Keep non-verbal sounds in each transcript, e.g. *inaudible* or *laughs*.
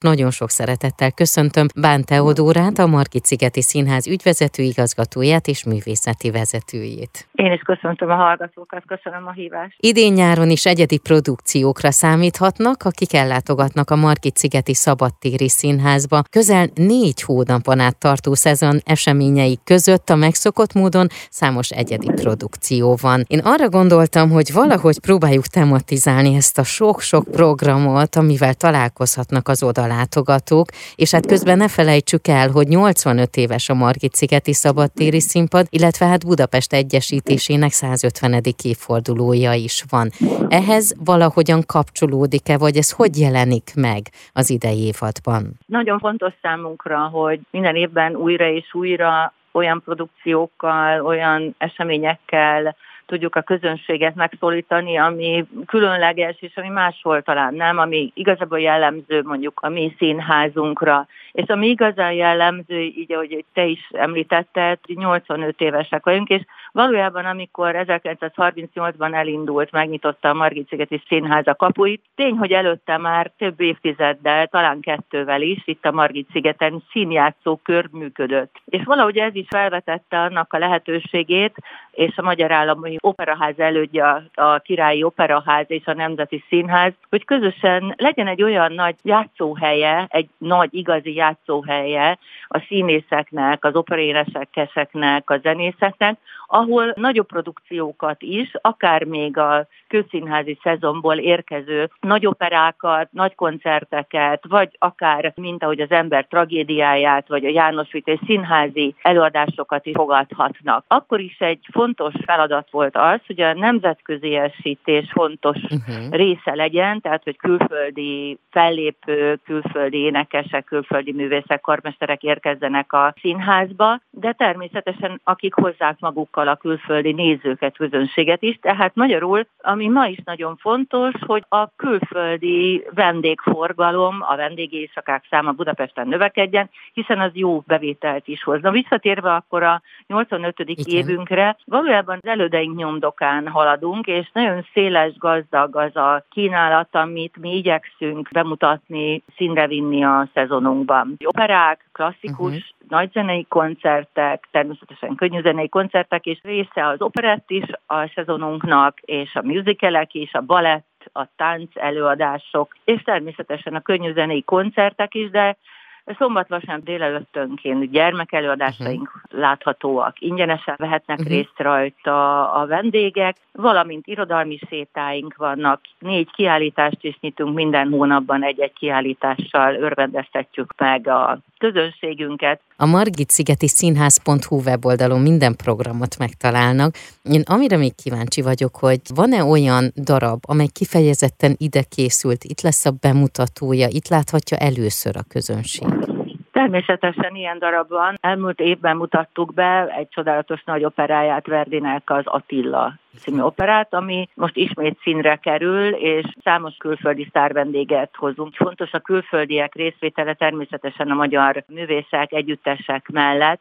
Nagyon sok szeretettel köszöntöm Bán Teodórát, a Margit-szigeti Színház ügyvezető igazgatóját és művészeti vezetőjét. Én is köszöntöm a hallgatókat, köszönöm a hívást. Idén-nyáron is egyedi produkciókra számíthatnak, akik ellátogatnak a Margit-szigeti Szabadtéri Színházba. Közel négy hónapon át tartó szezon eseményei között a megszokott módon számos egyedi produkció van. Én arra gondoltam, hogy valahogy próbáljuk tematizálni ezt a sok-sok programot, amivel találkozhatnak az oda látogatók, és hát közben ne felejtsük el, hogy 85 éves a Margit-szigeti szabadtéri színpad, illetve hát Budapest egyesítésének 150. évfordulója is van. Ehhez valahogyan kapcsolódik-e, vagy ez hogy jelenik meg az idei évadban? Nagyon fontos számunkra, hogy minden évben újra és újra olyan produkciókkal, olyan eseményekkel tudjuk a közönséget megszólítani, ami különleges, és ami máshol talán nem, ami igazából jellemző mondjuk a mi színházunkra. És ami igazán jellemző, így ahogy te is említetted, 85 évesek vagyunk, és valójában amikor 1938-ban elindult, megnyitotta a Margit-szigeti Színház a kapuit, tény, hogy előtte már több évtizeddel, talán kettővel is itt a Margit-szigeten színjátszó kör működött. És valahogy ez is felvetette annak a lehetőségét, és a Magyar Állami Operaház elődje a Királyi Operaház és a Nemzeti Színház, hogy közösen legyen egy olyan nagy játszóhelye, egy nagy igazi játszóhelye a színészeknek, az operéneseknek, a zenészeknek, ahol nagyobb produkciókat is, akár még a közszínházi szezonból érkező nagy operákat, nagy koncerteket, vagy akár, mint ahogy az ember tragédiáját, vagy a János Vitéz színházi előadásokat is fogadhatnak. Akkor is egy fontos feladat volt az, hogy a nemzetközi esítés fontos uh-huh. része legyen, tehát hogy külföldi fellépők, külföldi énekesek, külföldi művészek, karmesterek érkezzenek a színházba, de természetesen akik hozzák magukkal a külföldi nézőket, közönséget is. Tehát magyarul, ami ma is nagyon fontos, hogy a külföldi vendégforgalom, a vendégészakák száma Budapesten növekedjen, hiszen az jó bevételt is hozna. Visszatérve akkor a 85. Igen. évünkre, valójában az elődeink nyomdokán haladunk, és nagyon széles, gazdag az a kínálat, amit mi igyekszünk bemutatni, színre vinni a szezonunkban. Operák, klasszikus, uh-huh. nagyzenei koncertek, természetesen könnyűzenei koncertek, és része az operett is a szezonunknak, és a musicalek is, a balett, a tánc előadások, és természetesen a könnyűzenei koncertek is, de Szombat-vasárnap délelőttönként gyermekelőadásaink uh-huh. láthatóak, ingyenesen vehetnek uh-huh. részt rajta a vendégek, valamint irodalmi sétáink vannak, négy kiállítást is nyitunk minden hónapban egy-egy kiállítással, örvendeztetjük meg a közönségünket. A Margit-szigeti színház.hu weboldalon minden programot megtalálnak. Én amire még kíváncsi vagyok, hogy van-e olyan darab, amely kifejezetten ide készült, itt lesz a bemutatója, itt láthatja először a közönség? Természetesen ilyen darab van. Elmúlt évben mutattuk be egy csodálatos nagy operáját Verdinek az Attila című operát, ami most ismét színre kerül, és számos külföldi sztárvendéget hozunk. Fontos a külföldiek részvétele természetesen a magyar művészek, együttesek mellett,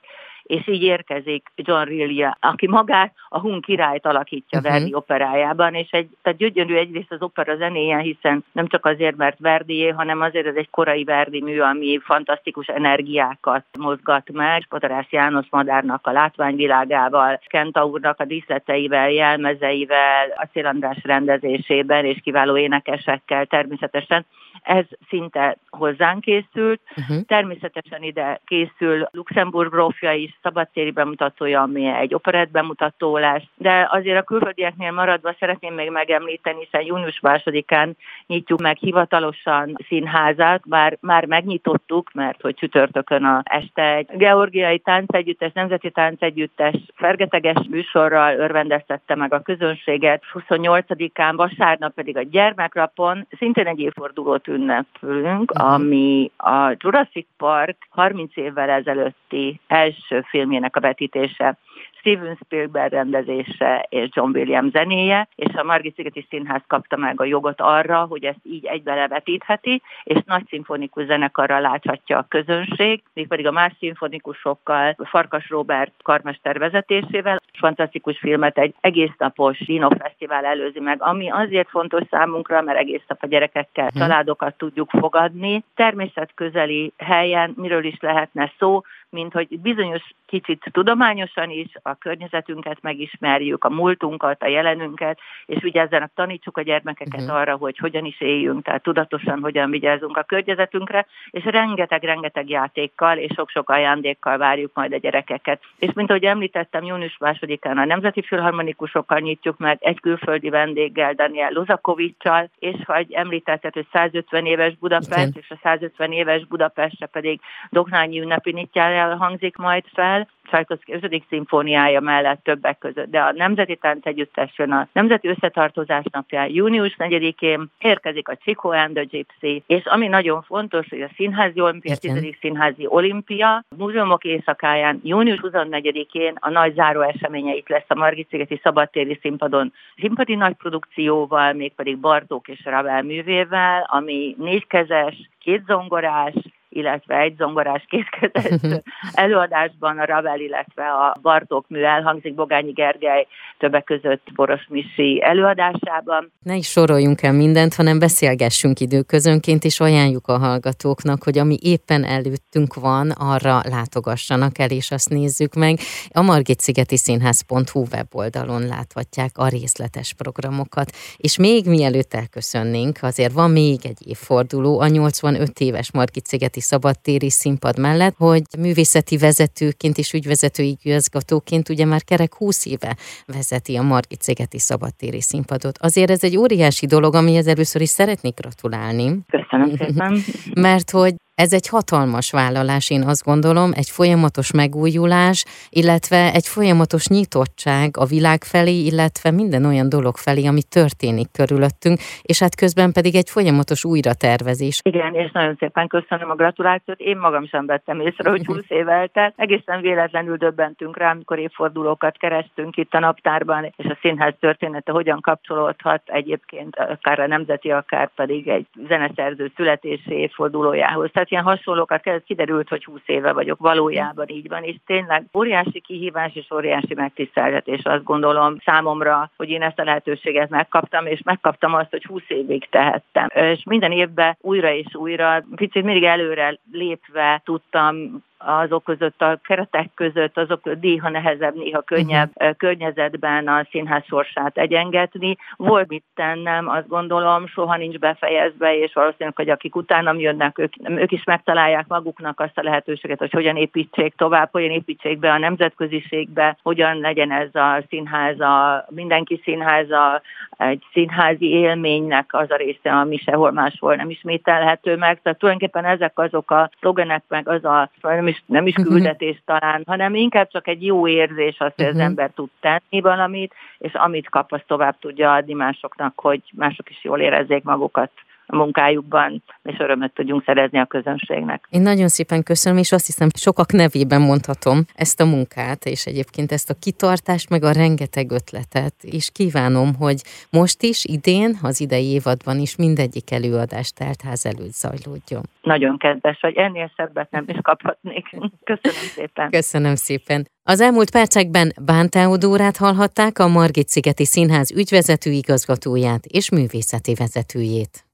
és így érkezik John Rillia, aki magát a Hun királyt alakítja uh-huh. Verdi operájában, és egy, tehát gyönyörű egyrészt az opera zenéje, hiszen nem csak azért, mert Verdié, hanem azért ez egy korai Verdi mű, ami fantasztikus energiákat mozgat meg. Potarász János Madárnak a látványvilágával, Kenta úrnak a díszleteivel, jelmezeivel, a András rendezésében és kiváló énekesekkel természetesen. Ez szinte hozzánk készült. Uh-huh. Természetesen ide készül Luxemburg grófja is, szabadtéri bemutatója, ami egy operett bemutató lesz, de azért a külföldieknél maradva szeretném még megemlíteni, hiszen június másodikán nyitjuk meg hivatalosan színházat, bár már megnyitottuk, mert hogy csütörtökön a este egy georgiai táncegyüttes, nemzeti táncegyüttes fergeteges műsorral örvendeztette meg a közönséget, 28-án vasárnap pedig a gyermekrapon szintén egy évfordulót ünnepülünk, uh-huh. ami a Jurassic Park 30 évvel ezelőtti első filmjének a vetítése Steven Spielberg rendezése és John Williams zenéje, és a Margit Szigeti Színház kapta meg a jogot arra, hogy ezt így egybe levetítheti, és nagy szimfonikus zenekarral láthatja a közönség, mégpedig a más szimfonikusokkal, Farkas Robert karmester vezetésével. Fantasztikus filmet egy egész napos Dino Fesztivál előzi meg, ami azért fontos számunkra, mert egész nap a gyerekekkel hm. családokat tudjuk fogadni. Természetközeli helyen miről is lehetne szó, mint hogy bizonyos kicsit tudományosan is a környezetünket megismerjük, a múltunkat, a jelenünket, és vigyázzanak, tanítsuk a gyermekeket uh-huh. arra, hogy hogyan is éljünk, tehát tudatosan hogyan vigyázzunk a környezetünkre, és rengeteg-rengeteg játékkal és sok-sok ajándékkal várjuk majd a gyerekeket. És mint ahogy említettem, június másodikán a Nemzeti Filharmonikusokkal nyitjuk meg egy külföldi vendéggel, Daniel Luzakovicsal, és hogy említetted, hogy 150 éves Budapest, Igen. és a 150 éves Budapestre pedig Doknányi ünnepi nyitjára hangzik majd fel, Csajkovszki 5. szimfóniája mellett többek között, de a Nemzeti Tánc Együttes jön a Nemzeti Összetartozás napján június 4-én, érkezik a Chico and the Gypsy, és ami nagyon fontos, hogy a Színházi Olimpia, 10. Színházi Olimpia, múzeumok éjszakáján június 24-én a nagy záró eseményeit lesz a Margit-szigeti szabadtéri színpadon, színpadi nagy produkcióval, mégpedig Bartók és Ravel művével, ami négykezes, két zongorás, illetve egy zongorás készkezett *laughs* előadásban a Ravel, illetve a Bartók mű elhangzik Bogányi Gergely többek között Boros Misi előadásában. Ne is soroljunk el mindent, hanem beszélgessünk időközönként, és ajánljuk a hallgatóknak, hogy ami éppen előttünk van, arra látogassanak el, és azt nézzük meg. A Margit-szigeti Színház.hu weboldalon láthatják a részletes programokat. És még mielőtt elköszönnénk, azért van még egy évforduló, a 85 éves Margit-szigeti Nemzeti Szabadtéri Színpad mellett, hogy művészeti vezetőként és ügyvezetői igazgatóként ugye már kerek 20 éve vezeti a Margit Szigeti Szabadtéri Színpadot. Azért ez egy óriási dolog, amihez először is szeretnék gratulálni. Köszönöm szépen. *laughs* Mert hogy ez egy hatalmas vállalás, én azt gondolom, egy folyamatos megújulás, illetve egy folyamatos nyitottság a világ felé, illetve minden olyan dolog felé, ami történik körülöttünk, és hát közben pedig egy folyamatos újratervezés. Igen, és nagyon szépen köszönöm a gratulációt. Én magam sem vettem észre, hogy 20 év eltelt. Egészen véletlenül döbbentünk rá, amikor évfordulókat kerestünk itt a naptárban, és a színház története hogyan kapcsolódhat egyébként akár a nemzeti, akár pedig egy zeneszerző születési évfordulójához. Tehát ilyen hasonlókat kellett, kiderült, hogy 20 éve vagyok, valójában így van, és tényleg óriási kihívás és óriási megtiszteltetés azt gondolom számomra, hogy én ezt a lehetőséget megkaptam, és megkaptam azt, hogy 20 évig tehettem. És minden évben újra és újra, picit mindig előre lépve tudtam azok között, a keretek között, azok néha nehezebb, néha könnyebb uh-huh. környezetben a színház sorsát egyengetni. Volt mit tennem, azt gondolom, soha nincs befejezve, és valószínűleg, hogy akik utánam jönnek, ők, ők is megtalálják maguknak azt a lehetőséget, hogy hogyan építsék tovább, hogyan építsék be a nemzetköziségbe, hogyan legyen ez a színház, a mindenki színháza, egy színházi élménynek az a része, ami sehol máshol nem ismételhető meg. Tehát tulajdonképpen ezek azok a szlogenek, meg az a, is, nem is küldetés talán, hanem inkább csak egy jó érzés az, hogy az mhm. ember tud tenni valamit, és amit kap, azt tovább tudja adni másoknak, hogy mások is jól érezzék magukat a munkájukban, és örömet tudjunk szerezni a közönségnek. Én nagyon szépen köszönöm, és azt hiszem, sokak nevében mondhatom ezt a munkát, és egyébként ezt a kitartást, meg a rengeteg ötletet, és kívánom, hogy most is, idén, az idei évadban is mindegyik előadás teltház előtt zajlódjon. Nagyon kedves vagy, ennél szebbet nem is kaphatnék. *laughs* Köszönöm szépen. Köszönöm szépen. Az elmúlt percekben Bánteodórát hallhatták a Margit-szigeti Színház ügyvezető igazgatóját és művészeti vezetőjét.